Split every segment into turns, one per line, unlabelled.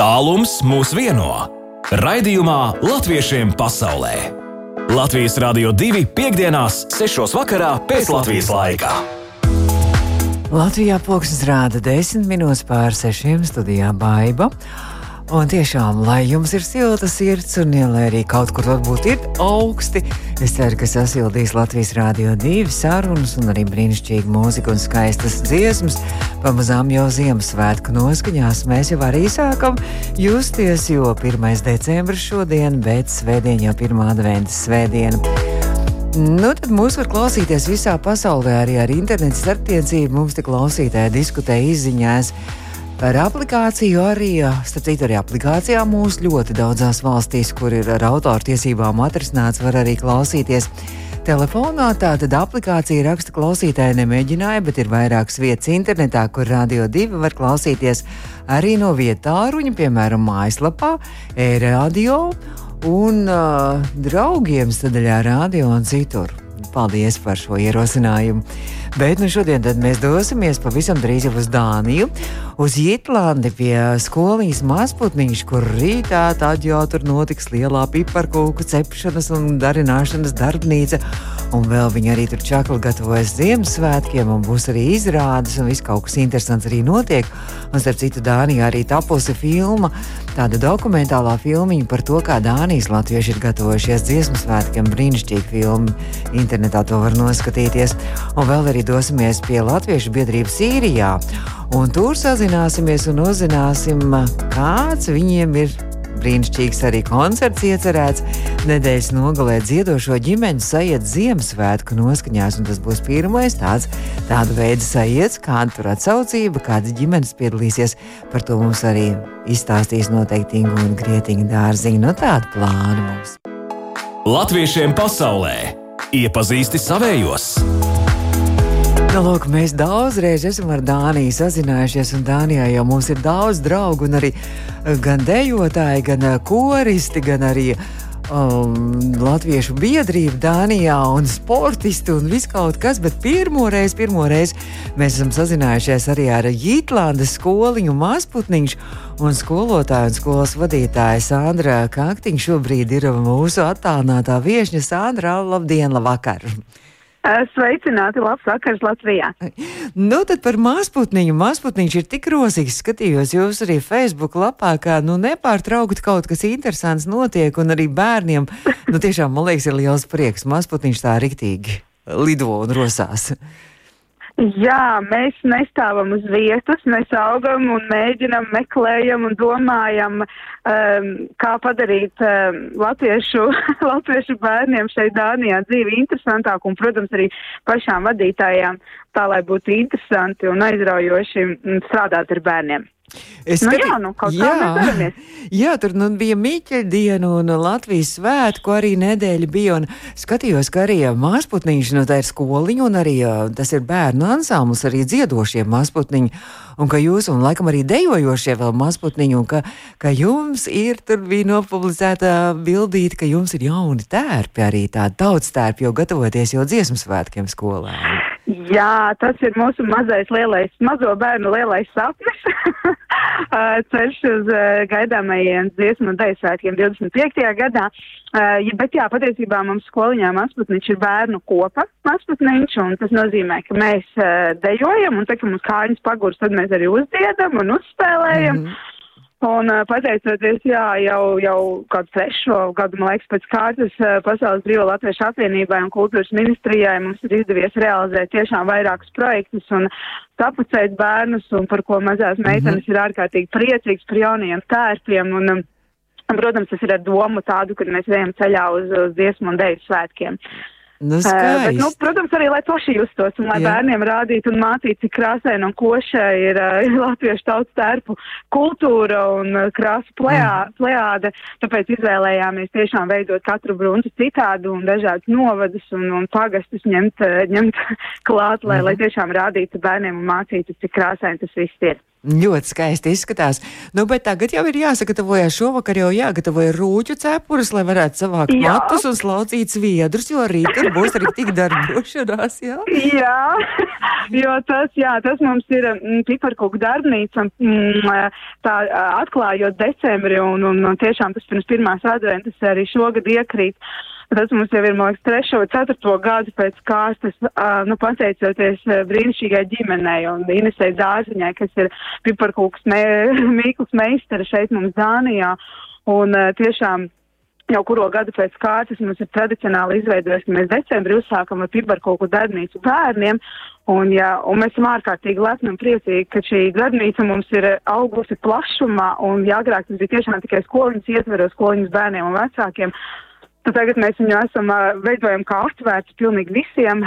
Tālums mūs vieno. Raidījumā Latviešiem pasaulē. Latvijas Rādio 2 piekdienās, 6. vakarā pēc Latvijas laika.
Latvijā pulkstenis rāda 10 minūtes pār 6 studijā Baiba. Un tiešām, lai jums ir silta sirds, un ja, lai arī kaut kur varbūt ir augsti, es ceru, ka sasildīs Latvijas Rādio 2 sarunas un arī brīnišķīga mūzika un skaistas dziesmas. Pamazām jau Ziemassvētku noskaņās mēs jau arī sākam justies, jo 1. decembris šodien, bet svētdien jau pirmā adventas svētdiena. Nu, tad mūs var klausīties visā pasaulē, arī ar internetu starpniecību. Mums te klausītāji diskutē izziņās par aplikāciju. Arī, starp citu, arī aplikācijā mūsu ļoti daudzās valstīs, kur ir ar autortiesībām atrisināts, var arī klausīties. Telefonā tātad aplikācija raksta klausītāji nemēģināja, bet ir vairākas vietas internetā, kur Radio 2 var klausīties arī no vietāruņa, piemēram, mājaslapā, e-radio un uh, draugiem sadaļā radio un citur. Paldies par šo ierosinājumu. Bet nu šodien mēs dosimies pavisam drīz uz Dāniju, uz Jitlandi pie skolīs mazputniņš, kur rītā tad jau tur notiks lielā piparkūku cepšanas un darināšanas darbnīca. Un vēl viņi arī tur čakli gatavojas Ziemassvētkiem, un būs arī izrādes, un viss kaut kas interesants arī notiek. Un starp citu, Dānijā arī tapusi filma, tāda dokumentālā filmiņa par to, kā Dānijas latvieši ir gatavojušies dziesmu svētkiem. Brīnišķīgi filma, internetā to var noskatīties. Un vēl arī dosimies pie Latviešu biedrības Sīrijā. Un tur sazināsimies un uzzināsim, kāds viņiem ir brīnišķīgs arī koncerts iecerēts. Nedēļas nogalē dziedošo ģimeņu sajiet Ziemassvētku noskaņās, un tas būs pirmais tāds tāda veida sajiets, kāda tur atsaucība, kādas ģimenes piedalīsies. Par to mums arī izstāstīs noteikti Ingu un Grietiņa dārziņa. No tāda plāna mums.
Latviešiem pasaulē iepazīsti savējos!
Nu, lūk, mēs daudzreiz esam ar Dāniju sazinājušies, un Dānijā jau mums ir daudz draugu, arī gan dejotāji, gan koristi, gan arī um, Latviešu biedrība Dānijā un sportisti un viss kaut kas, bet pirmoreiz, pirmoreiz mēs esam sazinājušies arī ar Jītlandes skoliņu mazputniņš un skolotāju un skolas vadītāju Sandra Kaktiņš šobrīd ir mūsu attālinātā viešņa Sandra. Labdien, labvakar!
Sveicināti, labs vakars Latvijā.
Nu, tad par mazputniņu. Mazputniņš ir tik rozīgs, skatījos jūs arī Facebook lapā, kā nu nepārtraukti kaut kas interesants notiek, un arī bērniem, nu tiešām, man liekas, ir liels prieks. Mazputniņš tā riktīgi lido un rosās.
Jā, mēs nestāvam uz vietas, mēs augam un mēģinam, meklējam un domājam, um, kā padarīt um, latviešu, latviešu bērniem šeit Dānijā dzīvi interesantāku un, protams, arī pašām vadītājām tā, lai būtu interesanti un aizraujoši strādāt ar bērniem. Es nu, jā, nu, jā,
jā, tur nu, bija Mīķeļdiena un Latvijas svētku arī nedēļa bija. Skatījos, ka arī māsputniņš, nu, tā ir skoliņa un arī tas ir bērnu ansamblis, arī dziedošie māsputniņi. Un ka jūs, un laikam arī dejojošie vēl mazputniņi, un ka, ka jums ir, tur bija nopublicēta bildīte, ka jums ir jauni tērpi, arī tādi daudz tērpi, jo gatavoties jau dziesmu svētkiem skolā.
Jā, tas ir mūsu mazais lielais, mazo bērnu lielais sapnis. Ceļš uz gaidāmajiem dziesmu un dēļsvētkiem 25. gadā. Ja, bet jā, patiesībā mums skoliņā mazputniņš ir bērnu kopa mazputniņš, un tas nozīmē, ka mēs dejojam, un tā, ka mums kājas pagurs, tad mēs arī uzdziedam un uzspēlējam. Mm -hmm. Un pateicoties, jā, jau, jau kādu trešo gadu, man liekas, pēc kārtas Pasaules Brīvo Latviešu apvienībai un kultūras ministrijai mums ir izdevies realizēt tiešām vairākus projektus un sapucēt bērnus, un par ko mazās mhm. meitenes mm -hmm. ir ārkārtīgi priecīgs par jauniem tērpiem. Un, un, protams, tas ir ar domu tādu, kad mēs ejam ceļā uz, uz dziesmu un dēļu svētkiem.
Nu, uh, bet, nu,
protams, arī lai paši justos un lai Jā. bērniem rādītu un mācītu, cik krāsaina un koša ir uh, latviešu tautas tērpu kultūra un uh, krāsu plējā, mm. plējāde. Tāpēc izvēlējāmies tiešām veidot katru brunci citādi un dažādas novadus un, un pagastus ņemt, ņemt klāt, lai, mm. lai tiešām rādītu bērniem un mācītu, cik krāsaini tas viss ir.
Ļoti skaisti izskatās. Nu, bet tagad jau ir jāsagatavojas. Šovakar jau jāgatavo rūķu cepures, lai varētu savākt jā. matus un slaucīt sviedrus, jo rīt būs arī tik darbošanās. Jā,
jā jo tas, jā, tas mums ir mm, piparkūku darbnīca. Mm, tā atklājot decembri un, un, un tiešām tas pirms pirmās adventas arī šogad iekrīt. Tas mums jau ir, man liekas, trešo vai ceturto gadu pēc kārtas, nu, pateicoties brīnišķīgai ģimenei un Inesai Dārziņai, kas ir piparkūks me, Mīkls meistara šeit mums Dānijā. Un tiešām jau kuro gadu pēc kārtas mums ir tradicionāli izveidojies, ka mēs decembrī uzsākam ar piparkūku darbnīcu bērniem. Un, jā, un mēs esam ārkārtīgi lepni un priecīgi, ka šī darbnīca mums ir augusi plašumā. Un, jā, agrāk tas bija tiešām tikai skoliņas ietveros, skoliņas bērniem un vecākiem. Tad tagad mēs viņu esam veidojam kā atvērts pilnīgi visiem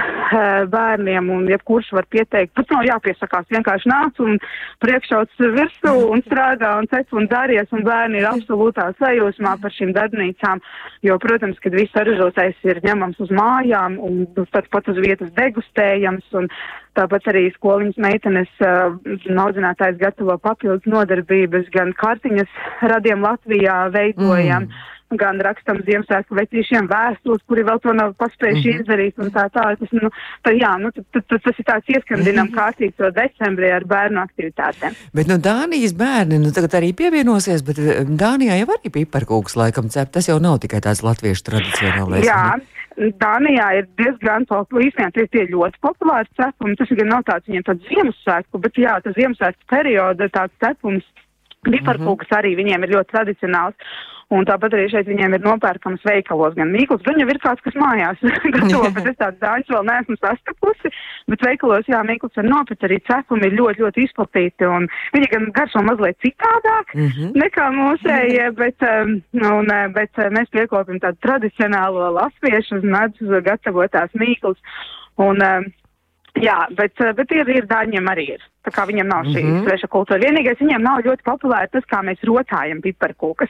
bērniem, un jebkurš var pieteikt. Pat nav jāpiesakās, vienkārši nāc un priekšauts virsū un strādā un cep un daries, un bērni ir absolūtā sajūsmā par šīm darbnīcām, jo, protams, kad viss saražotais ir ņemams uz mājām un tad pat uz vietas degustējams, un tāpat arī skoliņas meitenes audzinātājs gatavo papildus nodarbības, gan kartiņas radiem Latvijā veidojam. Mm gan rakstam Ziemassvētku vecīšiem vēstules, kuri vēl to nav paspējuši mm -hmm. izdarīt un tā tā. Tas, nu, tā, jā, nu, t, t, t, tas ir tāds ieskandinam mhm. kārtīgi to decembrī ar bērnu aktivitātēm.
Bet, nu, Dānijas bērni, nu, tagad arī pievienosies, bet eh, Dānijā jau arī piparkūks laikam cep. Tas jau nav tikai tāds latviešu tradicionālais.
Jā. Dānijā ir diezgan populārs, īstenībā tie, tie ļoti populāri cepumi. Tas gan nav tāds viņiem tāds Ziemassvētku, bet jā, tas Ziemassvētku perioda tāds cepums. Piparkūks mm -hmm. arī viņiem ir ļoti tradicionāls. Un tāpat arī šeit viņiem ir nopērkams veikalos gan mīkls, gan jau ir kāds, kas mājās gatavo, bet es tādu dāņus vēl neesmu sastapusi. Bet veikalos, jā, mīkls var nopirkt, arī cepumi ir ļoti, ļoti izplatīti. Un viņi gan garšo mazliet citādāk mm -hmm. nekā mūsējie, bet, um, un, uh, bet uh, mēs piekopim tādu tradicionālo latviešu uz medus gatavotās mīkls. Un, um, jā, bet, uh, bet ir, ir dāņiem arī ir. Tā kā viņam nav šī mm -hmm. sveša kultūra. Vienīgais viņiem nav ļoti populāri tas, kā mēs rotājam piparkūkas.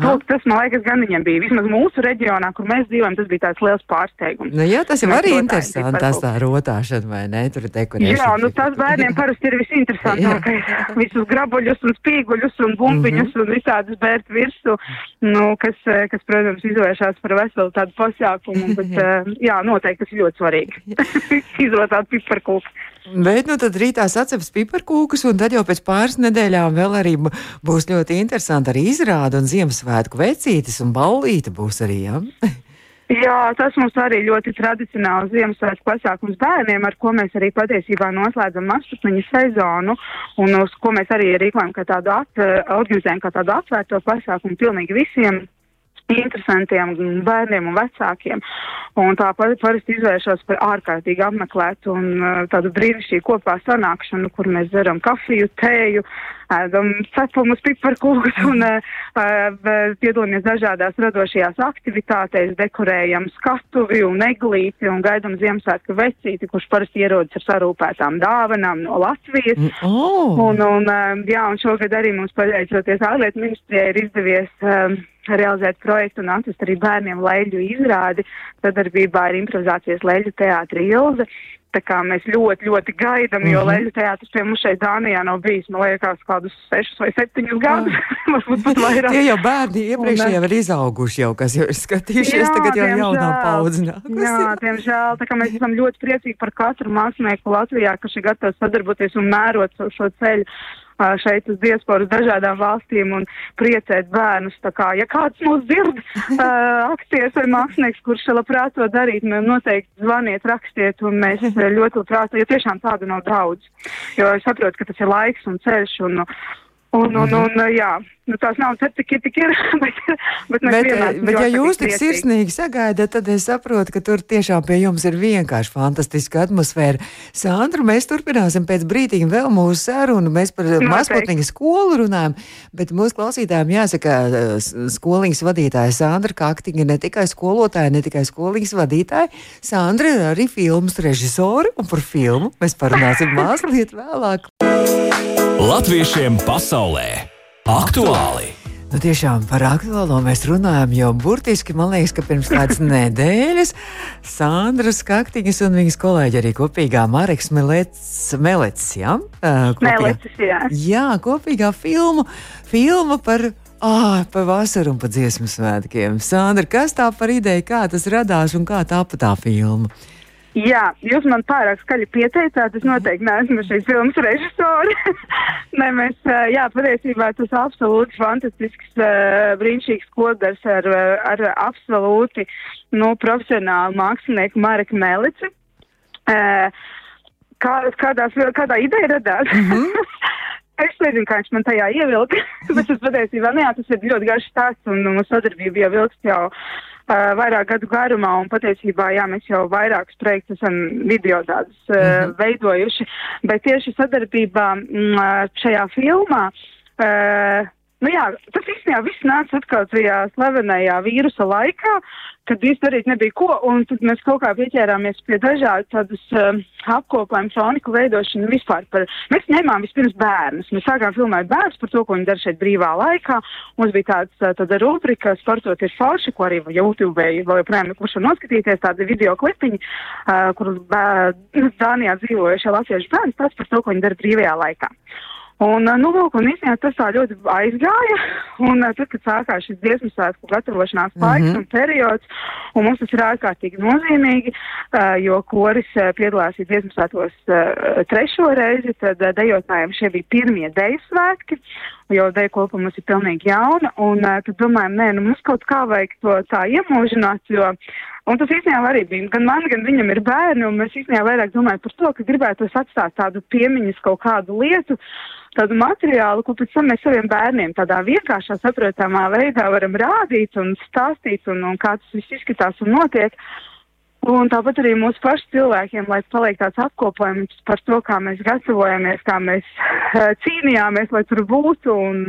Lūk, tas, man liekas, gan viņiem bija. Vismaz mūsu reģionā, kur mēs dzīvojam, tas bija tāds liels pārsteigums.
Nu, jā, tas jau arī interesanti, tas tā rotāšana, vai ne? Tur ir dekorēšana.
Jā, nu tas bērniem parasti ir visinteresantākais. Visus grabuļus un spīguļus un bumbiņus mm -hmm. un visādus bērt virsu, nu, kas, kas, protams, izvēršās par veselu tādu pasākumu. Bet, jā, noteikti tas ir ļoti svarīgi. Izrotāt piparkūku.
Bet nu tad rītā saceps piparkūkus, un tad jau pēc pāris nedēļām vēl arī būs ļoti interesanti arī izrāda un Ziemassvētku vecītis un ballīte būs arī, jā? Ja?
Jā, tas mums arī ļoti tradicionāls Ziemassvētku pasākums bērniem, ar ko mēs arī patiesībā noslēdzam mašķutniņu sezonu, un uz ko mēs arī rīkojam kā tādu at, organizējam kā tādu atvērto pasākumu pilnīgi visiem interesantiem bērniem un vecākiem. Un tā parasti izvēršas par ārkārtīgi apmeklētu un uh, tādu brīnišķīgu kopā sanākšanu, kur mēs dzeram kafiju, tēju, ēdam cepumus, piparkūkus un uh, uh, piedalāmies dažādās radošajās aktivitātēs, dekorējam skatuvi un eglīti un gaidam Ziemassvētku vecīti, kurš parasti ierodas ar sarūpētām dāvanām no Latvijas.
Mm, oh.
Un, un, jā, un šogad arī mums pateicoties ārlietu ministrijai ir izdevies uh, realizēt projektu un atrast arī bērniem leļu izrādi sadarbībā ar improvizācijas leļu teātri Ilze. Tā kā mēs ļoti, ļoti gaidām, mm -hmm. jo mhm. leļu teātris pie mums šeit Dānijā nav bijis, man liekas, kādus sešus vai septiņus gadus. Varbūt pat vairāk.
Tie jau bērni iepriekš jau ir izauguši, jau kas jau ir skatījušies, jā, tagad jau jaunā paudze.
Jā, diemžēl. Tā kā mēs esam ļoti priecīgi par katru mākslinieku Latvijā, kas ir gatavs sadarboties un mērot šo ceļu šeit uz diasporas dažādām valstīm un priecēt bērnus. Tā kā, ja kāds mūs dzird, aktieris vai mākslinieks, kurš labprāt to darīt, nu, noteikti zvaniet, rakstiet, un mēs ļoti labprāt, jo tiešām tādu nav daudz. Jo es saprotu, ka tas ir laiks un ceļš, un, un, un, un, un jā. Nu, tās nav cik ir, tik ir. Bet, bet,
bet, bet ja jūs tik sirsnīgi sagaidat, tad es saprotu, ka tur tiešām pie jums ir vienkārši fantastiska atmosfēra. Sandra, mēs turpināsim pēc brīdiņa vēl mūsu sarunu. Mēs par no, mazputniņu skolu runājam, bet mūsu klausītājiem jāsaka, skoliņas vadītāja Sandra Kaktiņa ne tikai skolotāja, ne tikai skoliņas vadītāja. Sandra ir arī filmas režisori, un par filmu mēs parunāsim mazliet vēlāk.
Latviešiem pasaulē! Aktuāli!
Nu, tiešām par aktuālo mēs runājam jau burtiski, man liekas, ka pirms kādas nedēļas Sandra Skaktiņas un viņas kolēģi arī kopīgā Mareks Melets, ja?
kopīgā, Melecis, jā.
jā, kopīgā filmu, filma par Ah, par vasaru un par dziesmu svētkiem. Sandra, kas tā par ideju, kā tas radās un kā tā pa tā filma?
Jā, jūs man pārāk skaļi pieteicāt. Es noteikti neesmu šīs filmas režisori. Nē, mēs, jā, patiesībā tas absolūti fantastisks, brīnišķīgs kodars ar, ar absolūti nu, profesionālu mākslinieku Mareku Melici. Kā, kādā, kādā ideja radās? Mm -hmm. Es nezinu, kā viņš man tajā ievilka, bet es patiesībā, nu jā, tas ir ļoti garš stāsts un mūsu sadarbība jau vilks jau uh, vairāk gadu garumā, un patiesībā, jā, mēs jau vairākus projektus esam video tādus uh, mm -hmm. veidojuši, bet tieši sadarbībā mm, šajā filmā. Uh, Nu jā, tas īstenībā viss nāca atkal tajā slavenajā vīrusa laikā, kad īsti darīt nebija ko, un tad mēs kaut kā pieķērāmies pie dažādu tādus uh, apkopojumu kroniku veidošanu vispār par, mēs ņēmām vispirms bērnus, mēs sākām filmēt bērnus par to, ko viņi dara šeit brīvā laikā, mums bija tāds, tāda rubrika, sportot ir falši, ko arī YouTube vēl joprojām kurš var noskatīties, tādi video klipiņi, uh, kur uh, Dānijā dzīvojušie latviešu bērni stāsta par to, ko viņi dara brīvajā laikā. Un, nu, lūk, un īstenībā tas tā ļoti aizgāja. Un tad, kad sākās šis dziesmu svētku gatavošanās laiks mm -hmm. un periods, un mums tas ir ārkārtīgi nozīmīgi, uh, jo koris uh, piedalās dziesmu svētkos trešo reizi, tad dejotājiem šie bija pirmie deju svētki, jo deju kopuma mums ir pilnīgi jauna, un tad domājam, nē, nu mums kaut kā vajag to tā iemūžināt, jo Un tas īstenībā arī bija gan man, gan viņam ir bērni, un mēs īstenībā vairāk domājam par to, ka gribētu atstāt tādu piemiņas kaut kādu lietu, tādu materiālu, ko pēc tam mēs saviem bērniem tādā vienkāršā, saprotamā veidā varam rādīt un stāstīt, un, un kā tas viss izskatās un notiek. Un tāpat arī mūsu pašu cilvēkiem, lai paliek tāds apkopojums par to, kā mēs gatavojamies, kā mēs uh, cīnījāmies, lai tur būtu un,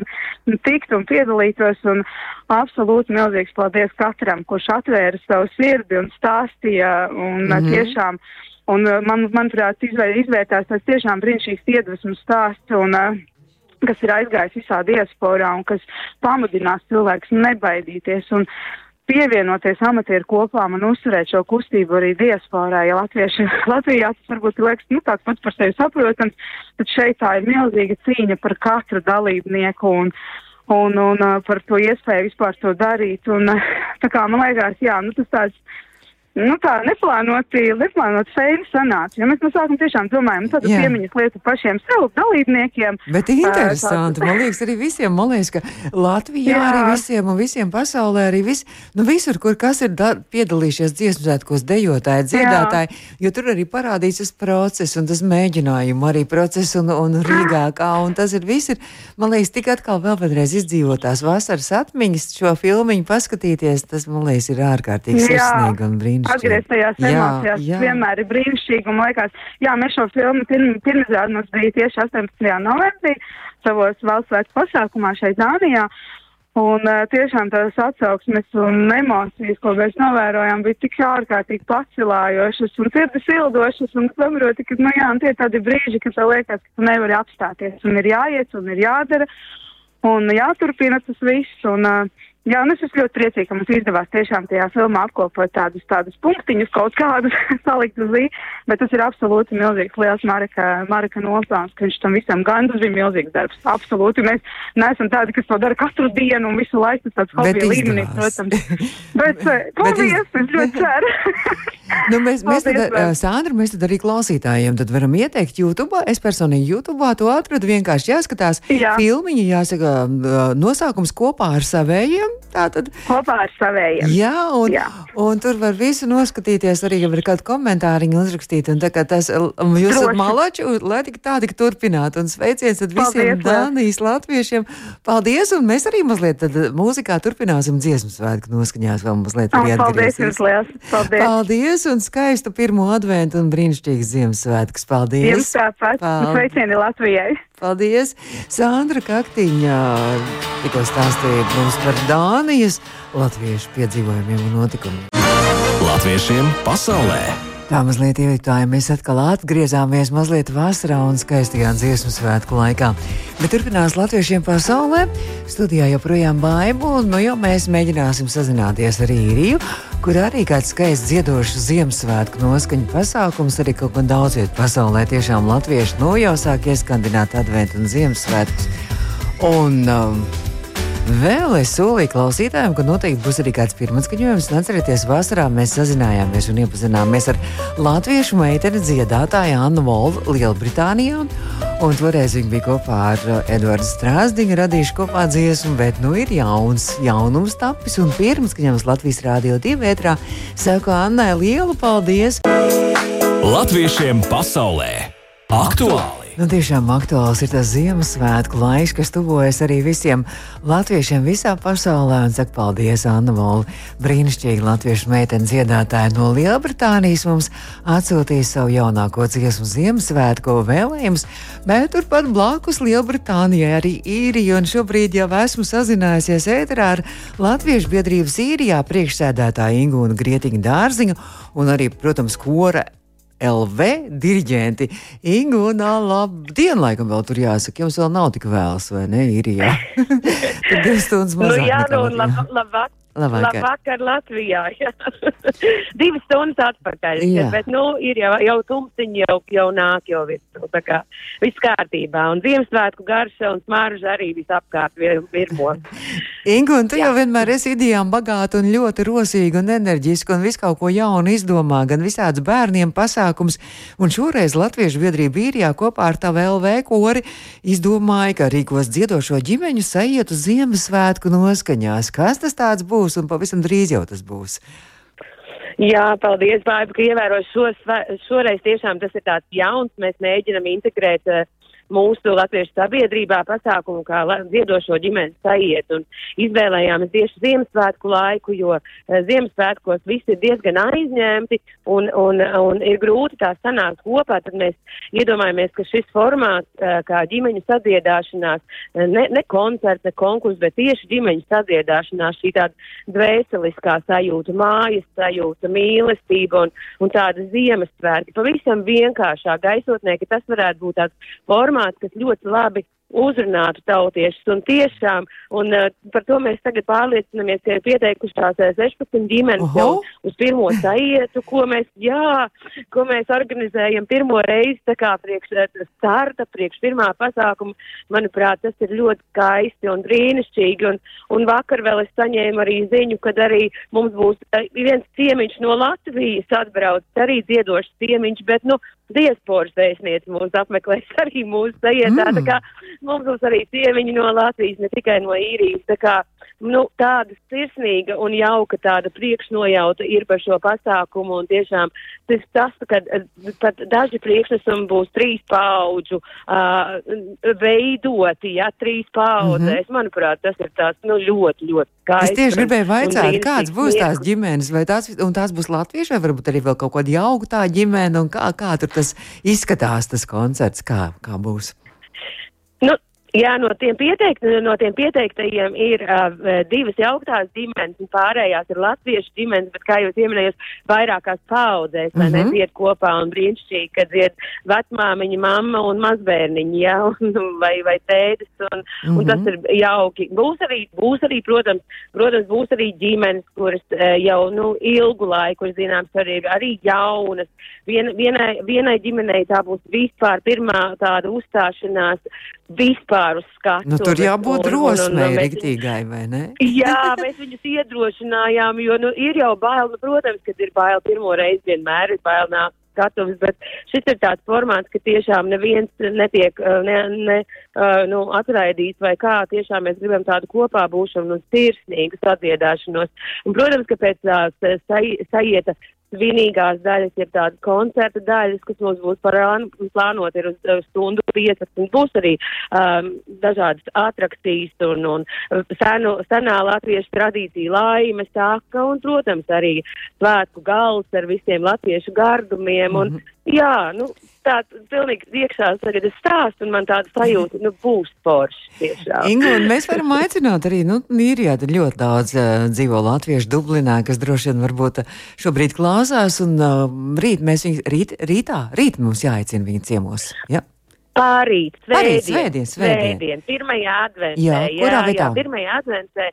un tiktu un piedalītos. Un absolūti milzīgs paldies katram, kurš atvēra savu sirdi un stāstīja. Un, mm -hmm. tiešām, un man, manuprāt, izvēr, izvērtās tas tiešām brīnišķīgs iedvesmas stāsts. Un, uh, kas ir aizgājis visā diasporā un kas pamudinās cilvēkus nebaidīties. Un, pievienoties amatieru kopām un uzturēt šo kustību arī diasporā, ja latvieši Latvijā tas varbūt liekas, nu, tāds pats par sevi saprotams, tad šeit tā ir milzīga cīņa par katru dalībnieku un, un, un, un par to iespēju vispār to darīt. Un, tā kā man liekas, jā, nu, tas tāds nu, tā neplānoti, neplānoti feini sanāca. Ja mēs no sākuma tiešām domājam, nu, tādu piemiņas lietu pašiem sev dalībniekiem.
Bet interesanti, man liekas, arī visiem, man liekas, ka Latvijā jā. arī visiem un visiem pasaulē arī vis, nu, visur, kur kas ir da, piedalījušies dziesmu svētkos dejotāji, dziedātāji, jā. jo tur arī parādīs tas process un tas mēģinājumu arī process un, un Rīgā kā, un tas ir viss ir, man liekas, tik atkal vēl vienreiz izdzīvotās vasaras atmiņas šo filmiņu paskatīties, tas, man liekas, ir ārkārtīgi sirsnīgi un brīnišķīgi
atgriezties tajās jā, emocijās. Jā. vienmēr ir brīnišķīgi un liekas, jā, mēs šo filmu pirm, pirmizrādi mums bija tieši 18. novembrī savos valsts pasākumā šeit Dānijā. Un uh, tiešām tās atsauksmes un emocijas, ko mēs novērojām, bija tik ārkārtīgi pacilājošas un sirdis ildošas un saproti, ka, nu jā, un tie tādi brīži, ka tev liekas, ka tu nevari apstāties un ir jāiet un ir jādara un jāturpina tas viss. Un, uh, Jā, un es esmu ļoti priecīga, ka mums izdevās tiešām tajā filmā apkopot tādus, tādus punktiņus, kaut kādus salikt uz līniju, bet tas ir absolūti milzīgs, liels Marika, Marika nopelns, ka viņš tam visam gan tas bija milzīgs darbs. Absolūti, mēs neesam tādi, kas to dara katru dienu un visu laiku tas tāds hobija līmenī, protams. bet, eh, paldies, es ļoti ceru.
nu, mēs, mēs tad, uh, Sandra, mēs tad arī klausītājiem tad varam ieteikt YouTube. Es personīgi YouTube to atradu vienkārši jāskatās Jā. filmiņi, jāsaka, nosaukums kopā ar savējiem.
Tātad, Kopā ar savējiem.
Jā, un, jā. un tur var visu noskatīties, arī ja var kādu komentāriņu uzrakstīt. Un tā kā tas, jūs esat malači, lai tik tā tik turpinātu. Un sveiciens tad visiem Paldies, Dānijas latviešiem. Paldies, un mēs arī mazliet tad mūzikā turpināsim dziesmu svētku noskaņās vēl mazliet.
Paldies jums liels. Paldies.
Paldies, un skaistu pirmo adventu un brīnišķīgu Ziemassvētkus. Paldies.
Jums tāpat. Sveicieni Latvijai.
Paldies! Sandra Kaktiņā tikko stāstīja mums par Dānijas latviešu piedzīvojumiem un notikumiem.
Latviešiem pasaulē!
Tā mazliet ievietoja, mēs atkal atgriezāmies mazliet vasarā un skaistajā dziesmu svētku laikā. Bet turpinās latviešiem pasaulē. Studijā joprojām baibu, un nu jau mēs mēģināsim sazināties ar īriju, kur arī kāds skaists dziedošs Ziemassvētku noskaņu pasākums arī kaut kur daudz viet pasaulē. Tiešām latvieši nu jau sāk ieskandināt adventu un Ziemassvētkus. Un, um, Vēl es solīju klausītājiem, ka noteikti būs arī kāds pirmais skaņojums. Atcerieties, vasarā mēs sazinājāmies un iepazināmies ar latviešu meiteni dziedātāju Annu Volvu Lielbritānijā. Un toreiz viņi bija kopā ar uh, Eduardu Strāzdiņu, radījuši kopā dziesmu, bet nu ir jauns, jaunums tapis. Un pirms skaņojums Latvijas Rādio 2 vētrā saku Annai lielu paldies!
Latviešiem pasaulē aktuāli!
Nu, tiešām aktuāls ir tas Ziemassvētku laiks, kas tuvojas arī visiem latviešiem visā pasaulē. Un saka, paldies, Anna Vola. Brīnišķīgi latviešu meitene dziedātāja no Lielbritānijas mums atsūtīja savu jaunāko dziesmu Ziemassvētku vēlējumus, bet turpat blakus Lielbritānijai arī īrija. Un šobrīd jau esmu sazinājusies ēterā ar Latviešu biedrības īrijā priekšsēdētāju Ingūnu Grietiņu dārziņu un arī, protams, kora LV diriģenti. Ingūna, labdien, laikam vēl tur jāsaka, jums vēl nav tik vēls, vai ne, īrijā? Tad divas stundas mazāk.
Nu jā, nu, lab, labāk.
Labvakar.
Labvakar Latvijā. jā. Divas stundas atpakaļ.
Jā.
Bet, nu, ir jau, jau tumsiņi, jau, jau nāk, jau viss, nu, tā kā viss kārtībā. Un Ziemassvētku garša un smarža arī visapkārt vir- virmo.
Ingu, un tu jau vienmēr esi idejām bagāta un ļoti rosīga un enerģiska un visu kaut ko jaunu izdomā, gan visāds bērniem pasākums. Un šoreiz Latviešu biedrība īrijā kopā ar tavu LV kori izdomāja, ka rīkos dziedošo ģimeņu sajietu Ziemassvētku noskaņās. Kas tas tāds būs un pavisam drīz jau tas būs?
Jā, paldies, Baiba, ka ievēroji šo, šoreiz tiešām tas ir tāds jauns. Mēs mēģinam integrēt uh, mūsu latviešu sabiedrībā pasākumu kā dziedošo ģimenes sajiet. Un izvēlējāmies tieši Ziemassvētku laiku, jo uh, Ziemassvētkos visi ir diezgan aizņemti un, un, un ir grūti tā sanākt kopā. Tad mēs iedomājamies, ka šis formāts, uh, kā ģimeņu sadziedāšanās, uh, ne, ne koncerts, ne konkurss, bet tieši ģimeņu sadziedāšanās, šī tāda dvēseliskā sajūta, mājas sajūta, mīlestība un, un tāda Ziemassvētki. Pavisam vienkāršā gaisotnē, ka tas varētu būt tāds formāts, kas ļoti labi uzrunātu tautiešus un tiešām, un uh, par to mēs tagad pārliecinamies, ka ir pieteikušās uh, 16 ģimenes
Oho!
jau uz pirmo saietu, ko mēs, jā, ko mēs organizējam pirmo reizi, tā kā priekš uh, starta, priekš pirmā pasākuma, manuprāt, tas ir ļoti skaisti un brīnišķīgi, un, un vakar vēl es saņēmu arī ziņu, kad arī mums būs viens ciemiņš no Latvijas atbrauc, arī dziedošs ciemiņš, bet, nu, diasporas vēstniece mūs apmeklēs arī mūsu sajietā,
Mm.
tā kā mums būs arī ciemiņi no Latvijas, ne tikai no īrijas, tā kā, nu, tāda sirsnīga un jauka tāda priekšnojauta ir par šo pasākumu, un tiešām tas, tas ka pat daži priekšnesumi būs trīs paudžu uh, veidoti, ja, trīs paudzēs, manuprāt, tas ir tāds, nu, ļoti, ļoti
Mhm. Es tieši gribēju vaicāt, kāds būs tās ģimenes, vai tās, un tās būs latvieši, vai varbūt arī vēl kaut kāda jauka tā ģimene, un kā, kā tur tas izskatās, tas koncerts, kā, kā būs.
Nu, jā, no tiem, pieteikt, no tiem pieteiktajiem ir uh, divas jauktās ģimenes, un pārējās ir latviešu ģimenes, bet, kā jau pieminējos, vairākās paudzēs,
Mhm.
mm -hmm. nedzied kopā un brīnišķīgi, kad dzied vecmāmiņa, mamma un mazbērniņi, jā, un, vai, vai tētis, un, mm -hmm. un tas ir jauki. Būs arī, būs arī, protams, protams, būs arī ģimenes, kuras uh, jau, nu, ilgu laiku, ir zināms, arī ir arī jaunas. Vien, vienai, vienai ģimenei tā būs vispār pirmā tāda uzstāšanās vispār uz skatu.
Nu, tur jābūt drosmei,
mēs-
riktīgai, vai ne?
Jā, mēs viņus iedrošinājām, jo nu, ir jau bail, nu, protams, kad ir bail pirmo reizi, vienmēr ir bail nākt skatuves, bet šis ir tāds formāts, ka tiešām neviens netiek uh, ne, ne, uh, nu, atraidīts vai kā, tiešām mēs gribam tādu kopā būšanu un sirsnīgu sadziedāšanos. Un, protams, ka pēc tās sai, saieta svinīgās daļas ir tādas koncerta daļas, kas mums būs parān- plānot ir uz uh, stundu 15. Būs arī um, dažādas atrakcijas un, un senu, senā latviešu tradīcija laimes sāka un, protams, arī svētku galds ar visiem latviešu gardumiem. Un, Jā, nu, tāds pilnīgi iekšā tagad es stāstu, un man tāda sajūta, nu, būs.
Ingu, un mēs varam aicināt arī, nu, īrijā tad ļoti daudz uh, dzīvo latviešu Dublinā, kas droši vien varbūt šobrīd klāsās, un uh, rīt mēs viņus, rīt, rītā, rīt mums jāaicina viņa ciemos. Ja?
Pārīt, svētdien,
svētdien, svētdien.
svētdien, pirmajā adventē.
Jā, vietā?
Jā, pirmajā adventē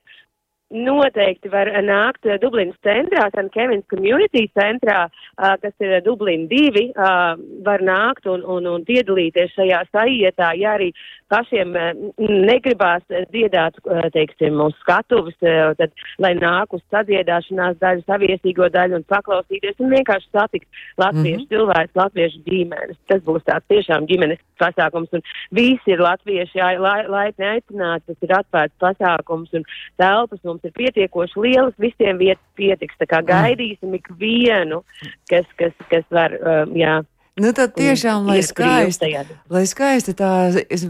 noteikti var nākt eh, Dublinas centrā, San Kevins Community centrā, uh, kas ir Dublina 2, uh, var nākt un, un, un piedalīties šajā sajietā, ja arī pašiem uh, negribās dziedāt, uh, teiksim, uz skatuves, tad, lai nāk uz sadziedāšanās daļu, saviesīgo daļu un paklausīties un vienkārši satikt latviešu mm -hmm. cilvēkus, latviešu ģimenes. Tas būs tāds tiešām ģimenes pasākums un visi ir latvieši laipni lai, aicināti, tas ir atvērts pasākums un telpas mums ir pietiekoši lielas, visiem vietas pietiks. Tā kā
Mm.
gaidīsim ikvienu, kas, kas, kas var, um, jā.
Nu, tad tiešām, lai skaisti, lai skaisti tā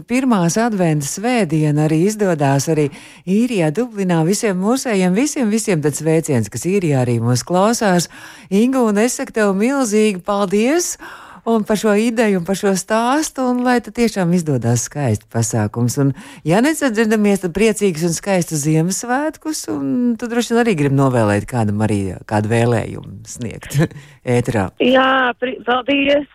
pirmās adventas svētdiena arī izdodās arī īrijā, Dublinā, visiem mūsējiem, visiem, visiem tad sveiciens, kas īrijā arī mūs klausās. Ingu, un es saku tev milzīgi paldies! Un par šo ideju, un par šo stāstu, un lai tad tiešām izdodas skaisti pasākums. Un, ja nesadzirdamies, tad priecīgs un skaists Ziemassvētkus, un tu droši vien arī gribi novēlēt kādam arī kādu vēlējumu sniegt ētrā.
Jā, paldies!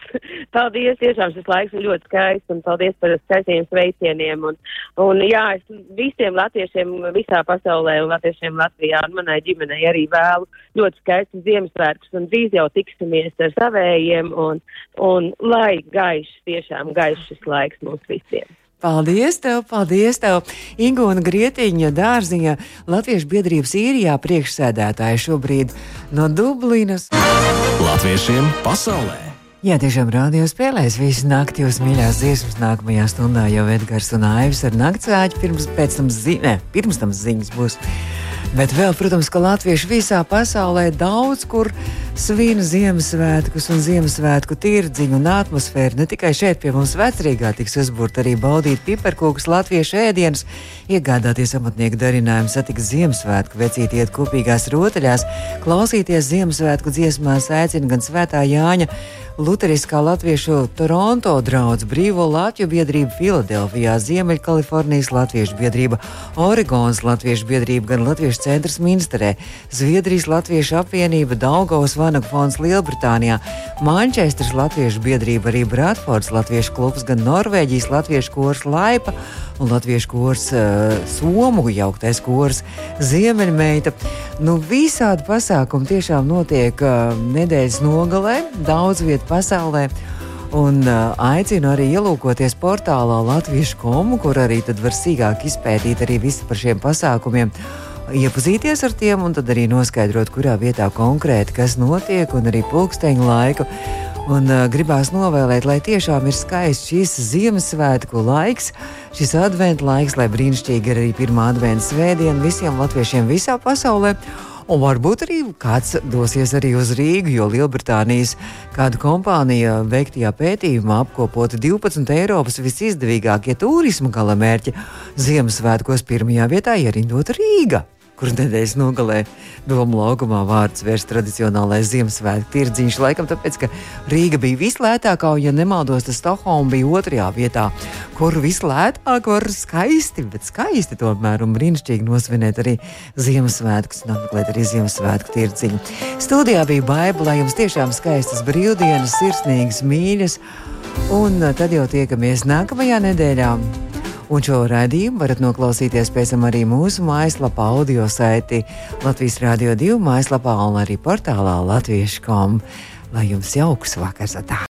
Paldies! Tiešām šis laiks ir ļoti skaists un paldies par skaistiem sveicieniem. Un, un jā, es visiem latviešiem visā pasaulē un latviešiem Latvijā un manai ģimenei arī vēlu ļoti skaistus Ziemassvētkus un drīz jau tiksimies ar savējiem un, un lai gaišs, tiešām gaišs laiks mums visiem.
Paldies tev, paldies tev! Ingūna Grietiņa dārziņa Latviešu biedrības īrijā priekšsēdētāja šobrīd no Dublinas.
Latviešiem pasaulē!
Jā, tiešām rādījā spēlēs visu nakti jūs mīļās dziesmas. Nākamajā stundā jau Edgars un Aivis ar naktsāķi pirms, pēc tam ziņa, pirms tam ziņas būs. Bet vēl, protams, ka latvieši visā pasaulē daudz kur svin Ziemassvētkus un Ziemassvētku tirdziņu un atmosfēru. Ne tikai šeit pie mums vecrīgā tiks uzbūrt arī baudīt piparkūkus, latviešu ēdienus, iegādāties amatnieku darinājumu, satikt Ziemassvētku, vecīt iet kopīgās rotaļās, klausīties Ziemassvētku dziesmās, aicina gan Svētā Jāņa. Lutheriskā Latviešu Toronto draugs, Brīvo Latviju biedrība Filadelfijā, Ziemeļkalifornijas Latviešu biedrība, Oregonas Latviešu biedrība, gan Latviešu centrs Minsterē, Zviedrijas Latviešu apvienība, Daugavas Vanagu fonds Lielbritānijā, Manchesteras Latviešu biedrība, arī Bradfords Latviešu klubs, gan Norvēģijas Latviešu kors Laipa un Latviešu kors uh, Somu jauktais kors Ziemeļmeita. Nu, visādi pasākumi tiešām notiek uh, nedēļas nogalē, daudz vietu pasaulē. Un uh, aicinu arī ielūkoties portālā Latviešu komu, kur arī var sīkāk izpētīt arī visu par šiem pasākumiem. Iepazīties ar tiem un tad arī noskaidrot, kurā vietā konkrēti kas notiek, un arī pulksteņa laiku. Un uh, gribās novēlēt, lai tiešām ir skaists šis Ziemassvētku laiks, šis adventu laiks, lai brīnišķīgi ir arī pirmā adventu svētdiena visiem latviešiem visā pasaulē. Un varbūt arī kāds dosies arī uz Rīgu, jo Lielbritānijas kāda kompānija veiktajā pētījumā apkopota 12 Eiropas visizdevīgākie turisma galamērķi Ziemassvētkos pirmajā vietā ierindota Rīga kur nedēļas nogalē Doma laukumā vārds vērst tradicionālais Ziemassvētku tirdziņš. Laikam tāpēc, ka Rīga bija vislētākā, un, ja nemaldos, tad Stokholma bija otrajā vietā, kur vislētāk var skaisti, bet skaisti tomēr un brīnišķīgi nosvinēt arī Ziemassvētkus un apmeklēt arī Ziemassvētku tirdziņu. Studijā bija Baiba, lai jums tiešām skaistas brīvdienas, sirsnīgas, mīļas, un tad jau tiekamies nākamajā nedēļā. Un šo raidījumu varat noklausīties pēc tam arī mūsu mājaslapā, audio saiti Latvijas Rādio 2 mājaslapā un arī portālā Latviešu.com. Lai jums jauks vakars! Atā.